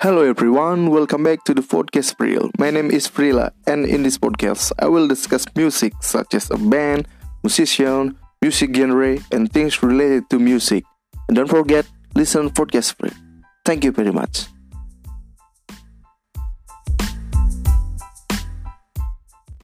Hello everyone, welcome back to the podcast Pril. My name is Freela, and in this podcast, I will discuss music such as a band, musician, music genre, and things related to music. And don't forget, listen podcast Pril. Thank you very much.